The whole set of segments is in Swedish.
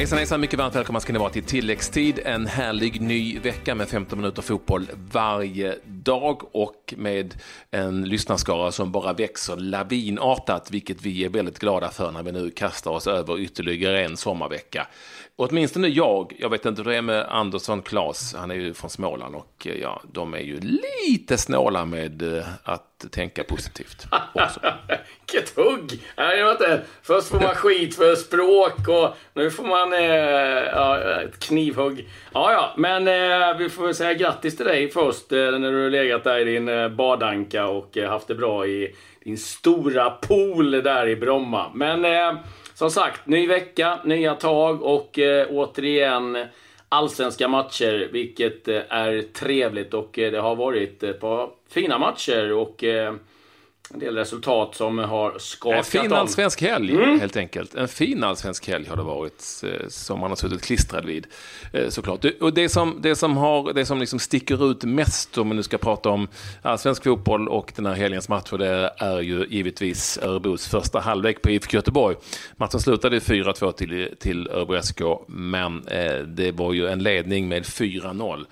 Hejsan hejsan, mycket varmt välkomna ska ni vara till tilläggstid. En härlig ny vecka med 15 minuter fotboll varje dag och med en lyssnarskara som bara växer lavinartat, vilket vi är väldigt glada för när vi nu kastar oss över ytterligare en sommarvecka. Åtminstone jag, jag vet inte hur det är med Andersson Klas, han är ju från Småland och eh, ja, de är ju lite snåla med eh, att tänka positivt också. Vilket hugg! Nej, inte. Först får man skit för språk och nu får man eh, ja, ett knivhugg. Ja, ja, men eh, vi får väl säga grattis till dig först eh, när du har legat där i din eh, badanka och eh, haft det bra i din stora pool där i Bromma. Men eh, som sagt, ny vecka, nya tag och eh, återigen allsvenska matcher, vilket eh, är trevligt och eh, det har varit ett par fina matcher och eh, en del resultat som har skakat En fin om. allsvensk helg, mm. helt enkelt. En fin allsvensk helg har det varit, eh, som man har suttit klistrad vid, eh, såklart. Och det som, det som, har, det som liksom sticker ut mest, om man nu ska prata om allsvensk fotboll och den här helgens matcher, det är ju givetvis Örebros första halvlek på IFK Göteborg. Matchen slutade 4-2 till, till Örebro SK, men eh, det var ju en ledning med 4-0 eh,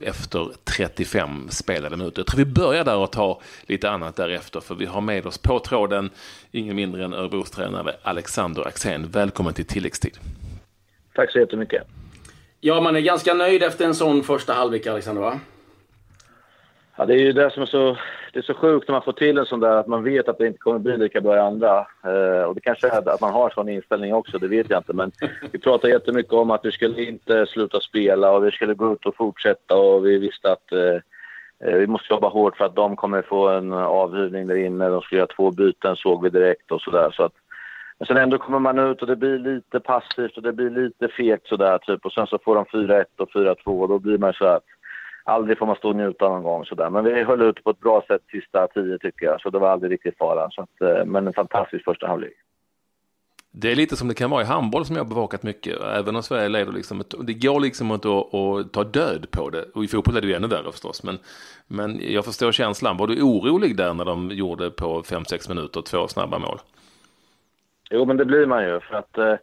efter 35 spelade minuter. Jag tror vi börjar där och tar lite annat därefter, för vi har med oss på tråden ingen mindre än Örebros tränare Alexander Axén. Välkommen till tilläggstid. Tack så jättemycket. Ja, man är ganska nöjd efter en sån första halvlek, Alexander, va? Ja, det är ju det som är så, det är så sjukt när man får till en sån där att man vet att det inte kommer bli lika bra i andra. Eh, och det kanske är att man har sån inställning också, det vet jag inte. Men vi pratade jättemycket om att vi skulle inte sluta spela och vi skulle gå ut och fortsätta och vi visste att eh, eh, vi måste jobba hårt för att de kommer få en avhyvling. där inne. De skulle göra två byten såg vi direkt och sådär. Så att, men sen ändå kommer man ut och det blir lite passivt och det blir lite fegt sådär typ. Och sen så får de 4-1 och 4-2 och då blir man så här aldrig får man stå och njuta någon gång sådär. Men vi höll ut på ett bra sätt sista tio tycker jag. Så det var aldrig riktigt fara. Så att, eh, men en fantastisk första halvlek. Det är lite som det kan vara i handboll som jag har bevakat mycket. Även om Sverige leder liksom, det går liksom inte att, att ta död på det. Och i fotboll är det ju ännu värre förstås. Men, men jag förstår känslan. Var du orolig där när de gjorde på 5-6 minuter två snabba mål? Jo, men det blir man ju. För att eh,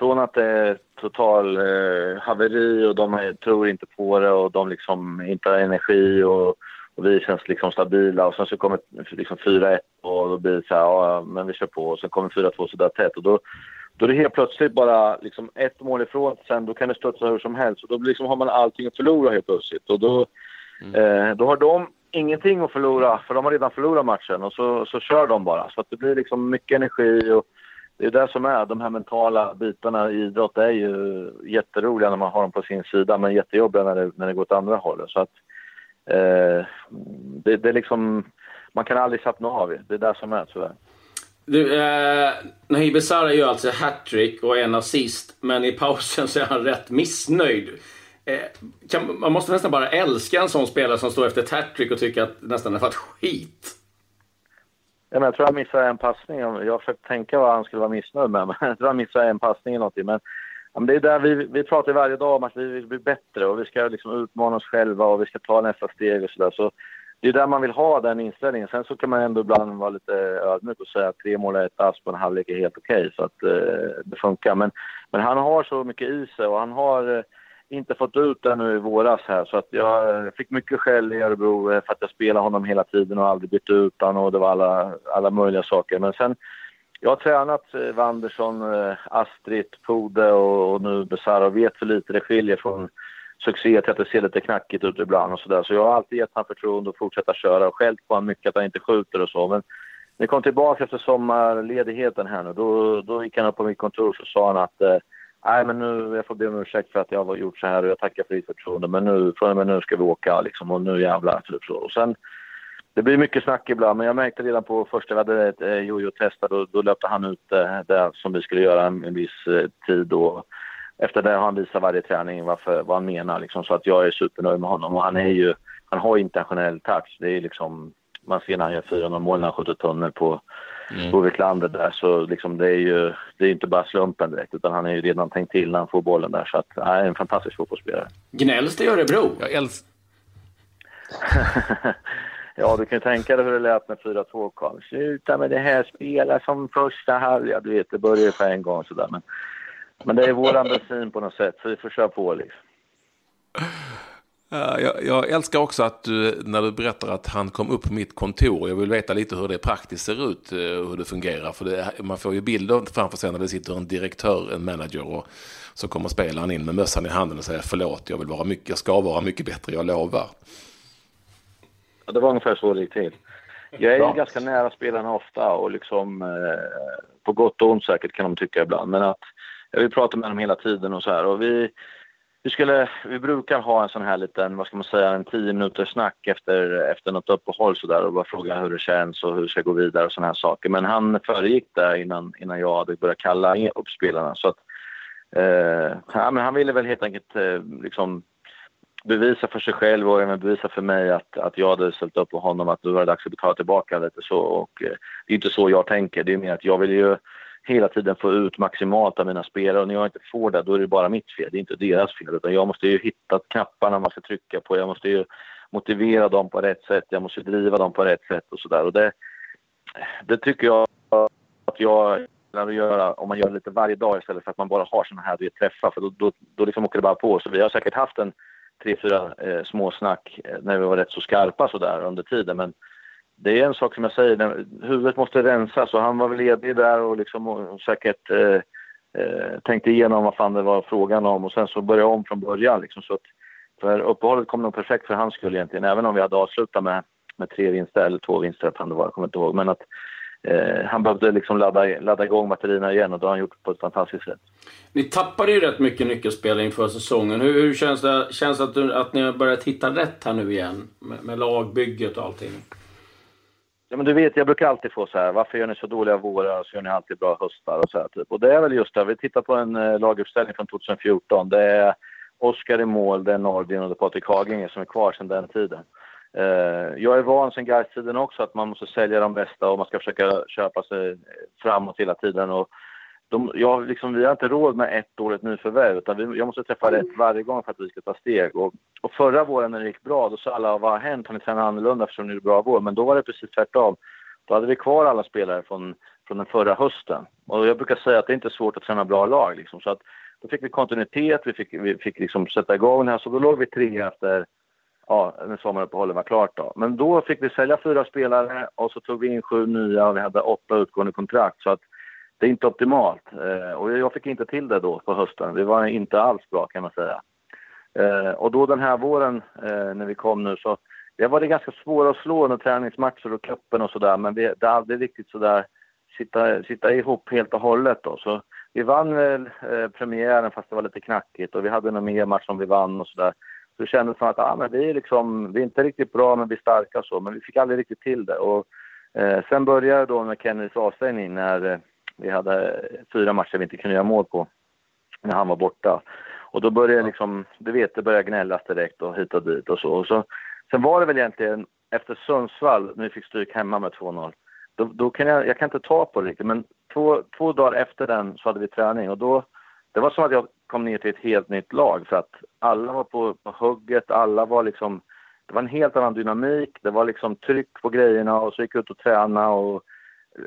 från att det är total eh, haveri och de tror inte på det och de liksom inte har energi och, och vi känns liksom stabila och sen så kommer liksom 4-1 och då blir det så här, ja men vi kör på. Och sen kommer 4-2 sådär tätt och då då är det helt plötsligt bara liksom ett mål ifrån sen då kan det studsa hur som helst. Och då liksom, har man allting att förlora helt plötsligt och då, eh, då har de ingenting att förlora för de har redan förlorat matchen och så, så kör de bara. Så att det blir liksom mycket energi och det är det som är, de här mentala bitarna i idrott är ju jätteroliga när man har dem på sin sida men jättejobbiga när det, när det går åt andra hållet. Så att, eh, det, det är liksom, man kan aldrig slappna av, det är det som är tyvärr. Du, eh, Nahib Besara gör alltså hattrick och en assist, men i pausen så är han rätt missnöjd. Eh, kan, man måste nästan bara älska en sån spelare som står efter ett hattrick och tycker att nästan det har varit skit. Men jag tror jag missade en passning. Jag har försökt tänka vad han skulle vara missnöjd med, men jag tror jag missade en passning eller någonting. Men, men det är där vi, vi pratar varje dag om att vi vill bli bättre och vi ska liksom utmana oss själva och vi ska ta nästa steg och sådär. Så det är där man vill ha den inställningen. Sen så kan man ändå ibland vara lite ödmjuk och säga att tre mål är ett ass på en halvlek är helt okej, så att eh, det funkar. Men, men han har så mycket i sig och han har eh, inte fått ut den nu i våras här så att jag fick mycket skäll i Örebro eh, för att jag spelade honom hela tiden och aldrig bytte ut honom och det var alla, alla möjliga saker. Men sen, jag har tränat eh, Wanderson, eh, Astrid, Pode och, och nu Besara och vet hur lite det skiljer från succé till att det ser lite knackigt ut ibland och sådär. Så jag har alltid gett honom förtroende att fortsätta köra och skällt på honom mycket att han inte skjuter och så. Men när jag kom tillbaka efter sommarledigheten här nu, då, då gick han upp på mitt kontor och sa han att eh, Nej, men nu, jag får be om ursäkt för att jag har gjort så här och jag tackar för ditt förtroende. Men nu, från men nu ska vi åka liksom och nu jävlar. Typ så. Och sen, det blir mycket snack ibland, men jag märkte redan på första vi hade ett eh, jojo-test, då, då löpte han ut eh, det som vi skulle göra en, en viss eh, tid. Och efter det har han visat varje träning varför, vad han menar. Liksom, så att jag är supernöjd med honom. Och han är ju, han har internationell touch. Det är liksom, man ser när han gör 400 mål när han skjuter tunnel på Mm. på Wiklander där så liksom det är ju det är inte bara slumpen direkt utan han är ju redan tänkt till när han får bollen där så att han är en fantastisk fotbollsspelare. Gnälls det i Örebro? Jag älskar... ja, du kan ju tänka dig hur det lät när 4-2 kom. Sluta med det här, spela som första halvlek. Du vet, det börjar ju på en gång sådär men Men det är våran bensin på något sätt, så vi får köra på liksom. Jag, jag, älskar också att du, när du berättar att han kom upp på mitt kontor, jag vill veta lite hur det praktiskt ser ut, eh, hur det fungerar. För det, man får ju bilder framför sig när det sitter en direktör, en manager, och så kommer spelaren in med mössan i handen och säger förlåt, jag, vill vara mycket, jag ska vara mycket bättre, jag lovar. Ja, det var ungefär så det gick till. Jag är ju ganska nära spelarna ofta och liksom eh, på gott och ont säkert kan de tycka ibland. Men att jag vill prata med dem hela tiden och så här. Och vi, vi, skulle, vi brukar ha en sån här liten, vad ska man säga, en tio minuters snack efter, efter något uppehåll så där och bara fråga hur det känns och hur det ska gå vidare och såna här saker. Men han föregick det innan, innan jag hade börjat kalla upp spelarna. Så att, eh, ja, men han ville väl helt enkelt eh, liksom bevisa för sig själv och även bevisa för mig att, att jag hade ställt upp på honom att nu var det dags att betala tillbaka lite så. Och, eh, det är inte så jag tänker. Det är mer att jag vill ju hela tiden få ut maximalt av mina spelare och när jag inte får det då är det bara mitt fel. Det är inte deras fel utan jag måste ju hitta knapparna man ska trycka på. Jag måste ju motivera dem på rätt sätt. Jag måste driva dem på rätt sätt och sådär. Och det, det tycker jag att jag gillar att göra om man gör det lite varje dag istället för att man bara har sådana här träffar för då, då, då liksom åker det bara på. Så vi har säkert haft en tre, fyra eh, småsnack eh, när vi var rätt så skarpa sådär under tiden. Men det är en sak som jag säger, den, huvudet måste rensas och han var väl ledig där och, liksom, och säkert eh, eh, tänkte igenom vad fan det var frågan om och sen så började jag om från början. Liksom, så att, för uppehållet kom nog perfekt för hans skull egentligen, även om vi hade avslutat med, med tre vinster eller två vinster, det var, jag kommer inte ihåg. Men att eh, han behövde liksom ladda, ladda igång batterierna igen och det har han gjort på ett fantastiskt sätt. Ni tappade ju rätt mycket nyckelspelare inför säsongen. Hur, hur känns det känns att, du, att ni har börjat hitta rätt här nu igen med, med lagbygget och allting? Ja, men du vet, jag brukar alltid få så här, varför gör ni så dåliga vårar och så gör ni alltid bra höstar och så här typ. Och det är väl just det, vi tittar på en eh, laguppställning från 2014. Det är Oskar i mål, det är Nordin och det är Patrik Haginge som är kvar sedan den tiden. Eh, jag är van sedan Gais-tiden också att man måste sälja de bästa och man ska försöka köpa sig framåt hela tiden. Och de, jag, liksom, vi har inte råd med ett dåligt nyförvärv utan vi, jag måste träffa rätt varje gång för att vi ska ta steg. Och, och förra våren när det gick bra då sa alla vad har hänt? Har ni tränat annorlunda eftersom ni gjorde bra vår? Men då var det precis tvärtom. Då hade vi kvar alla spelare från, från den förra hösten. Och jag brukar säga att det är inte svårt att träna bra lag. Liksom. Så att, då fick vi kontinuitet, vi fick, vi fick liksom sätta igång det här. Så då låg vi tre efter ja, när sommaruppehållet var klart. Då. Men då fick vi sälja fyra spelare och så tog vi in sju nya och vi hade åtta utgående kontrakt. Så att det är inte optimalt. Eh, och jag fick inte till det då på hösten. Det var inte alls bra kan man säga. Eh, och då den här våren eh, när vi kom nu så det var det ganska svårt att slå under träningsmatcher och cupen och sådär. Men vi, det är aldrig riktigt sådär sitta, sitta ihop helt och hållet då. Så vi vann väl eh, premiären fast det var lite knackigt och vi hade någon mer match som vi vann och sådär. Så det kändes som att ah, men vi, är liksom, vi är inte riktigt bra men vi är starka och så. Men vi fick aldrig riktigt till det. Och, eh, sen började då med Kennedys avstängning när eh, vi hade fyra matcher vi inte kunde göra mål på när han var borta. Och då började liksom, du vet, det började gnällas direkt och hit och dit och så. Och så sen var det väl egentligen efter Sundsvall, när vi fick stryk hemma med 2-0, då, då kan jag, jag kan inte ta på det riktigt, men två, två dagar efter den så hade vi träning och då, det var som att jag kom ner till ett helt nytt lag för att alla var på, på hugget, alla var liksom, det var en helt annan dynamik, det var liksom tryck på grejerna och så gick jag ut och tränade och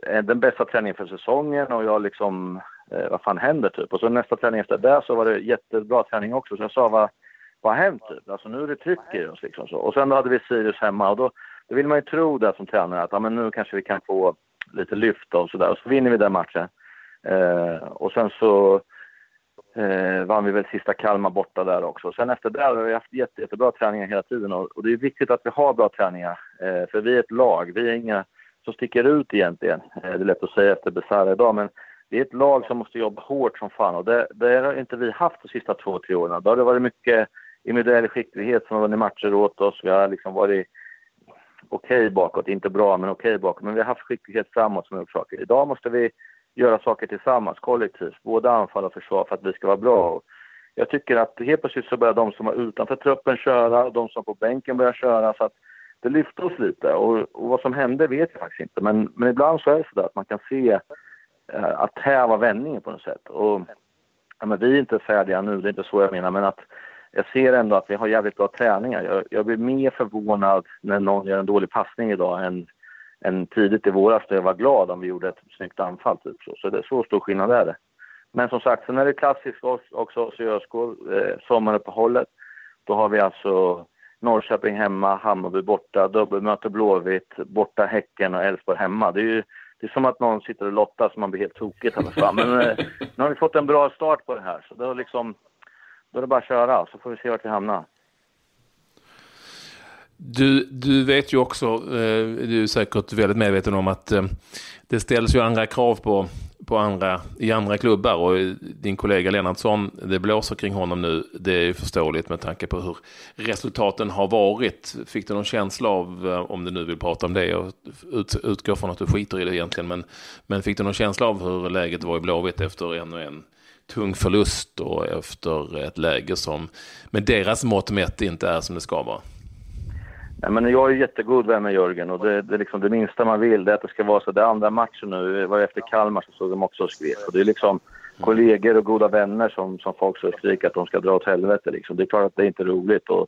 Eh, den bästa träningen för säsongen och jag liksom, eh, vad fan händer typ? Och så nästa träning efter det så var det jättebra träning också. Så jag sa, vad, vad har hänt typ? Alltså nu är det tryck i oss liksom så. Och sen då hade vi Sirius hemma och då, då vill man ju tro det som tränare att ja, men nu kanske vi kan få lite lyft och sådär. Och så vinner vi den matchen. Eh, och sen så eh, vann vi väl sista Kalmar borta där också. Sen efter det har vi haft jätte, jättebra träningar hela tiden och, och det är viktigt att vi har bra träningar. Eh, för vi är ett lag, vi är inga som sticker ut egentligen. Eh, det är lätt att säga efter Besara idag, men det är ett lag som måste jobba hårt som fan och det, det har inte vi haft de sista två, tre åren. Då har det varit mycket individuell skicklighet som har vunnit matcher åt oss. Vi har liksom varit okej okay bakåt, inte bra men okej okay bakåt. Men vi har haft skicklighet framåt som har gjort saker. Idag måste vi göra saker tillsammans, kollektivt, både anfall och försvar för att vi ska vara bra. Och jag tycker att helt plötsligt så börjar de som är utanför truppen köra och de som är på bänken börjar köra. Så att det lyfte oss lite och, och, vad som hände vet jag faktiskt inte. Men, men ibland så är det så där att man kan se eh, att här var vändningen på något sätt. Och, ja, men vi är inte färdiga nu, det är inte så jag menar, men att jag ser ändå att vi har jävligt bra träningar. Jag, jag blir mer förvånad när någon gör en dålig passning idag än, än tidigt i våras då jag var glad om vi gjorde ett snyggt anfall. Typ så. så det, så stor skillnad är det. Men som sagt, sen är det klassiskt också hos ÖSK, eh, sommaruppehållet. Då har vi alltså Norrköping hemma, Hammarby borta, dubbelmöte Blåvitt, borta Häcken och Elfsborg hemma. Det är ju det är som att någon sitter och lottar så man blir helt tokig Men eh, nu har vi fått en bra start på det här, så då, liksom, då är det bara att köra, så får vi se vart vi hamnar. Du, du vet ju också, eh, du är säkert väldigt medveten om att eh, det ställs ju andra krav på, på andra, i andra klubbar och din kollega Lennartsson, det blåser kring honom nu. Det är ju förståeligt med tanke på hur resultaten har varit. Fick du någon känsla av, eh, om du nu vill prata om det, jag ut, utgår från att du skiter i det egentligen, men, men fick du någon känsla av hur läget var i Blåvitt efter en och en tung förlust och efter ett läge som med deras mått mätt inte är som det ska vara? Nej, men jag är jättegod vän med Jörgen och det, det, liksom, det minsta man vill är att det ska vara så. Det andra matchen nu, var efter Kalmar så såg de också och skrek. Och det är liksom kollegor och goda vänner som, som folk så skriker att de ska dra åt helvete. Liksom. Det är klart att det är inte är roligt. Och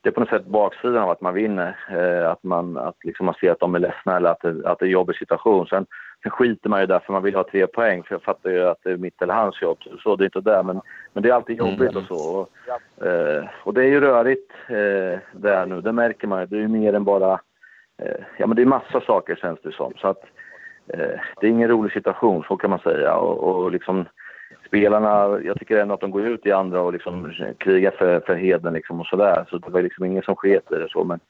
det är på något sätt baksidan av att man vinner. Eh, att man, att liksom man ser att de är ledsna eller att det, att det är en jobbig situation. Sen, sen skiter man ju där för man vill ha tre poäng. För jag fattar ju att det är mitt eller hans jobb. Så det är inte där. Men, men det är alltid jobbigt mm. och så. Och, eh, och det är ju rörigt eh, där nu. Det märker man ju. Det är ju mer än bara... Eh, ja men det är massa saker känns det som. Så att det är ingen rolig situation, så kan man säga. Och, och liksom spelarna, jag tycker ändå att de går ut i andra och liksom krigar för, för heden liksom och sådär. Så det var liksom ingen som sket i det så. Men,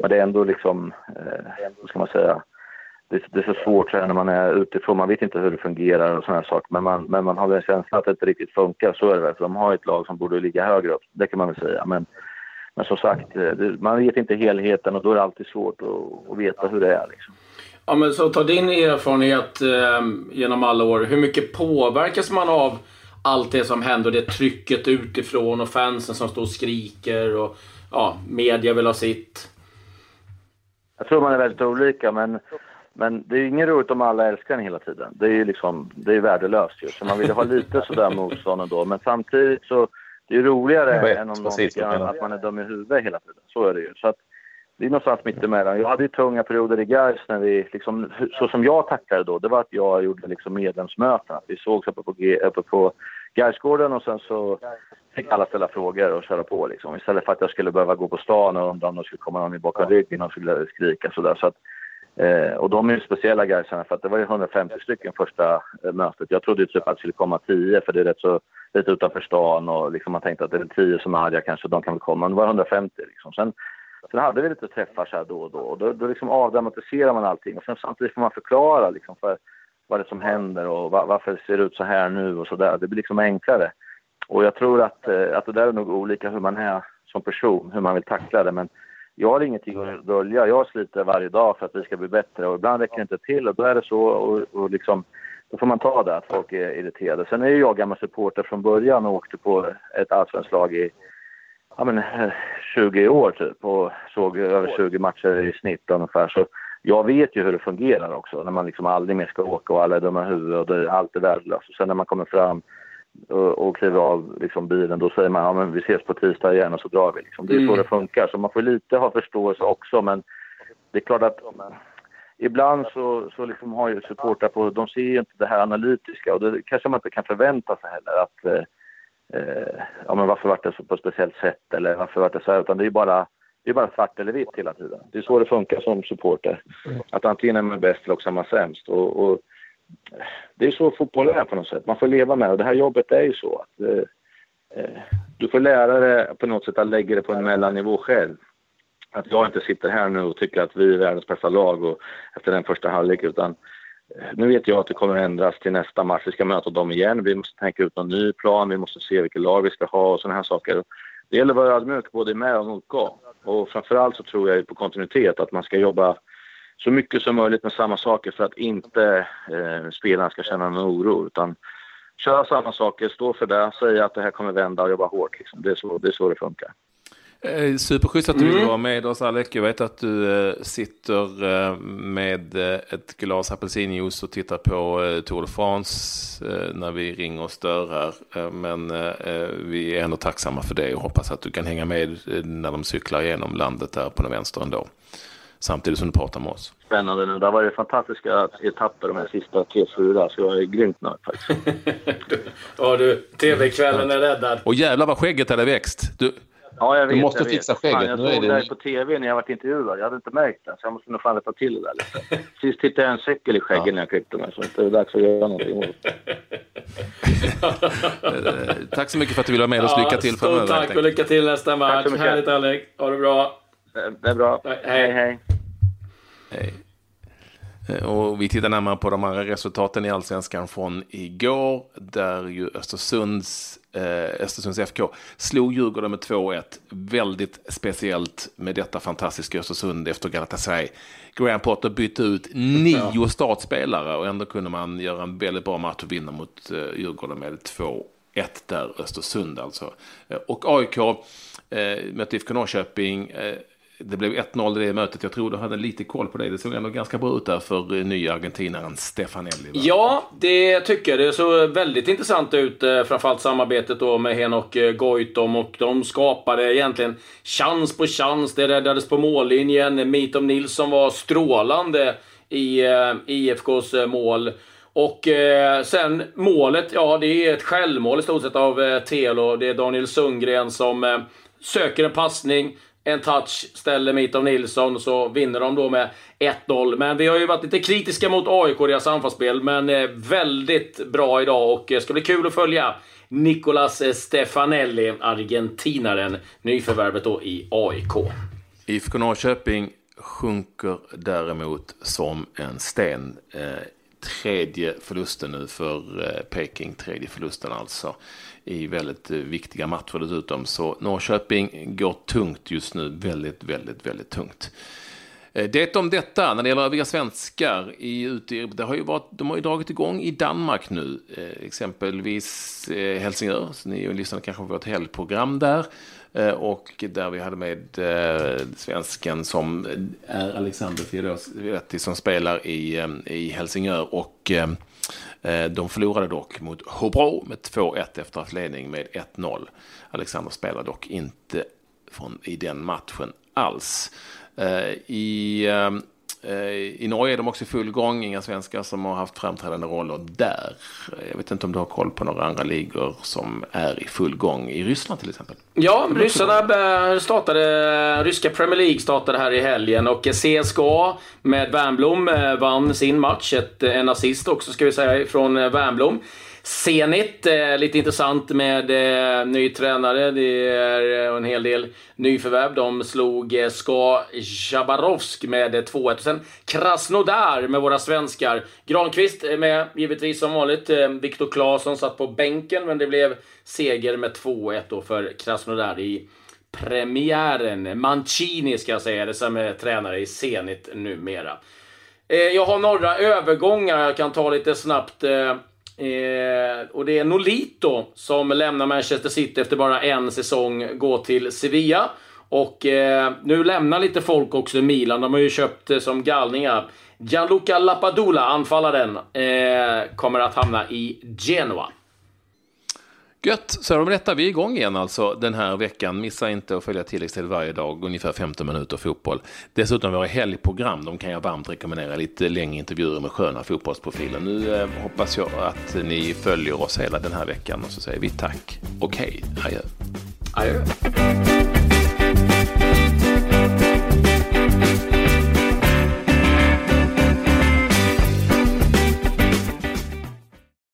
men det är ändå liksom, eh, vad ska man säga, det, är så svårt så här när man är utifrån. Man vet inte hur det fungerar och sådana saker. Men man, men man har en känsla att det inte riktigt funkar. Så är det väl. För de har ett lag som borde ligga högre upp. Det kan man väl säga. Men, men som sagt, eh, det, man vet inte helheten och då är det alltid svårt att, att veta hur det är. Liksom. Ja, men så ta din erfarenhet eh, genom alla år. Hur mycket påverkas man av allt det som händer? Det trycket utifrån och fansen som står och skriker och ja, media vill ha sitt. Jag tror man är väldigt olika, men, men det är ingen roligt om alla älskar en hela tiden. Det är ju liksom, det är värdelöst ju. Så man vill ha lite sådär motstånd ändå. Men samtidigt så, det är roligare än om någon tycker att man är dum i huvudet hela tiden. Så är det ju. Så att, det är någonstans mittemellan. Jag hade ju tunga perioder i Gais när vi, liksom, så som jag tackade då, det var att jag gjorde liksom medlemsmöten. Vi sågs uppe på, uppe på Gaisgården och sen så fick alla ställa frågor och köra på liksom. Istället för att jag skulle behöva gå på stan och undra om de skulle komma någon i bakom ryggen och skulle skrika sådär. Så att, eh, och de är ju speciella Gaisarna för att det var ju 150 stycken första eh, mötet. Jag trodde ju typ att det skulle komma 10 för det är rätt så lite utanför stan och liksom man tänkte att det är 10 som är jag kanske, de kan väl komma. Men det var 150 liksom. Sen Sen hade vi lite träffar så här då och då och då, då liksom avdramatiserar man allting och sen samtidigt får man förklara liksom för vad det är som händer och va, varför det ser ut så här nu och så där. Det blir liksom enklare. Och jag tror att, eh, att det där är nog olika hur man är som person, hur man vill tackla det. Men jag har ingenting att dölja. Jag sliter varje dag för att vi ska bli bättre och ibland räcker det inte till och då är det så och, och liksom då får man ta det att folk är irriterade. Sen är ju jag gammal supporter från början och åkte på ett allsvenskt lag i ja, men, 20 år typ och såg över 20 matcher i snitt ungefär. Så jag vet ju hur det fungerar också när man liksom aldrig mer ska åka och alla är dumma huvud och det, allt är värdelöst. Sen när man kommer fram och, kliver av liksom bilen då säger man ja men vi ses på tisdag igen och så drar vi. Liksom. Det är mm. så det funkar. Så man får lite ha förståelse också men det är klart att ibland så, så liksom har ju supportrar på, de ser ju inte det här analytiska och det kanske man inte kan förvänta sig heller att eh, eh, ja men varför vart det så på ett speciellt sätt eller varför vart det så här, utan det är bara det är bara svart eller vitt hela tiden. Det är så det funkar som supporter. Mm. Att antingen är man bäst eller också är man sämst. Och, och, det är så fotboll är på något sätt. Man får leva med det. Det här jobbet är ju så att eh, eh, du får lära dig på något sätt att lägga det på en mellannivå själv. Att jag inte sitter här nu och tycker att vi är världens bästa lag och efter den första halvlek utan eh, nu vet jag att det kommer att ändras till nästa match. Vi ska möta dem igen. Vi måste tänka ut någon ny plan. Vi måste se vilket lag vi ska ha och sådana här saker. Det gäller att vara ödmjuk både med och motgång. Och framförallt så tror jag på kontinuitet, att man ska jobba så mycket som möjligt med samma saker för att inte eh, spelarna ska känna någon oro. Utan köra samma saker, stå för det, säga att det här kommer vända och jobba hårt. Liksom. Det, är så, det är så det funkar. Eh, superschysst att du vill mm. vara med oss Alec. Jag vet att du eh, sitter eh, med ett glas apelsinjuice och tittar på Tour de France när vi ringer och stör här. Men vi är ändå tacksamma för det och hoppas att du kan hänga med när de cyklar igenom landet där på den vänster ändå. Samtidigt som du pratar med oss. Spännande nu. Det har varit fantastiska etapper de här sista tre, fyra. Så jag är grymt nöjd faktiskt. ja du, TV-kvällen är räddad. Och jävlar vad skägget hade växt. Du, Ja, jag vet. Du måste jag fixa vet. skägget. Fan, jag Nu såg det- här på tv när jag varit intervjuad. Jag hade inte märkt det, så jag måste nog fan rätta till det där lite. Sist hittade jag en cykel i skägget när jag klippte mig, så det är dags att göra någonting åt eh, tack så mycket för att du ville vara med oss. Lycka till Stort framöver. tack helt och lycka till nästa Tack match. så mycket. Härligt Alec. Ha det bra. Det- är bra. Hej. hej. hej. Eh, Och vi tittar närmare på de här resultaten i Allsvenskan från igår, där ju Östersunds, eh, Östersunds FK slog Djurgården med 2-1. Väldigt speciellt med detta fantastiska Östersund efter Galatasaray. Graham Potter bytte ut nio startspelare och ändå kunde man göra en väldigt bra match och vinna mot eh, Djurgården med 2-1 där, Östersund alltså. Eh, Och AIK eh, mötte IFK Norrköping. Eh, det blev 1-0 i det mötet. Jag tror du hade lite koll på det. Det såg ändå ganska bra ut där för eh, nya argentinaren Stefanelli. va? Ja, det tycker jag. Det såg väldigt intressant ut. Eh, framförallt samarbetet då med Henok eh, Goitom och de skapade egentligen chans på chans. Det räddades på mållinjen. Mitom Nilsson var strålande i IFKs mål. Och eh, sen målet, ja det är ett självmål i stort sett av eh, Telo. Det är Daniel Sundgren som eh, söker en passning, en touch, ställer Mitov Nilsson så vinner de då med 1-0. Men vi har ju varit lite kritiska mot AIK och deras anfallsspel, men eh, väldigt bra idag och det ska bli kul att följa Nicolas Stefanelli, argentinaren, nyförvärvet då i AIK. IFK Norrköping sjunker däremot som en sten. Eh, Tredje förlusten nu för eh, Peking, tredje förlusten alltså. I väldigt eh, viktiga matcher dessutom. Så Norrköping går tungt just nu, väldigt, väldigt, väldigt tungt. Eh, det om detta, när det gäller övriga svenskar i, ute i, det har ju varit, de har ju dragit igång i Danmark nu, exempelvis Helsingör, så ni lyssnade kanske på vårt helgprogram där, Eh, och där vi hade med eh, svensken som är Alexander Theodoretti som spelar i, eh, i Helsingör, och de förlorade dock mot Hobro med 2-1 efter att ha haft ledning med 1-0. Alexander spelar dock inte från, i den matchen alls. I, i Norge är de också i full gång, inga svenskar som har haft framträdande roller där. Jag vet inte om du har koll på några andra ligor som är i full gång, i Ryssland till exempel. Ja, ryssarna eh, startade, ryska Premier League startade här i helgen och CSKA med Wernbloom eh, vann sin match. Ett, en assist också ska vi säga från eh, Wernbloom. Zenit, eh, lite intressant med eh, ny tränare. Det är eh, en hel del nyförvärv. De slog eh, Ska Jabarovsk med eh, 2-1. Och sen Krasnodar med våra svenskar. Granqvist är med, givetvis som vanligt. Eh, Viktor Claesson satt på bänken, men det blev seger med 2-1 då för Krasnodar i premiären. Mancini ska jag säga, det som är tränare i Zenit numera. Eh, jag har några övergångar jag kan ta lite snabbt. Eh, Eh, och det är Nolito som lämnar Manchester City efter bara en säsong, går till Sevilla. Och eh, nu lämnar lite folk också Milan. De har ju köpt eh, som galningar. Gianluca Lapadula, anfallaren, eh, kommer att hamna i Genoa. Gött, så de det detta. Vi är igång igen alltså den här veckan. Missa inte att följa tilläggstid varje dag, ungefär 15 minuter fotboll. Dessutom våra helgprogram, de kan jag varmt rekommendera. Lite längre intervjuer med sköna fotbollsprofiler. Nu eh, hoppas jag att ni följer oss hela den här veckan och så säger vi tack och hej, adjö. Adjö.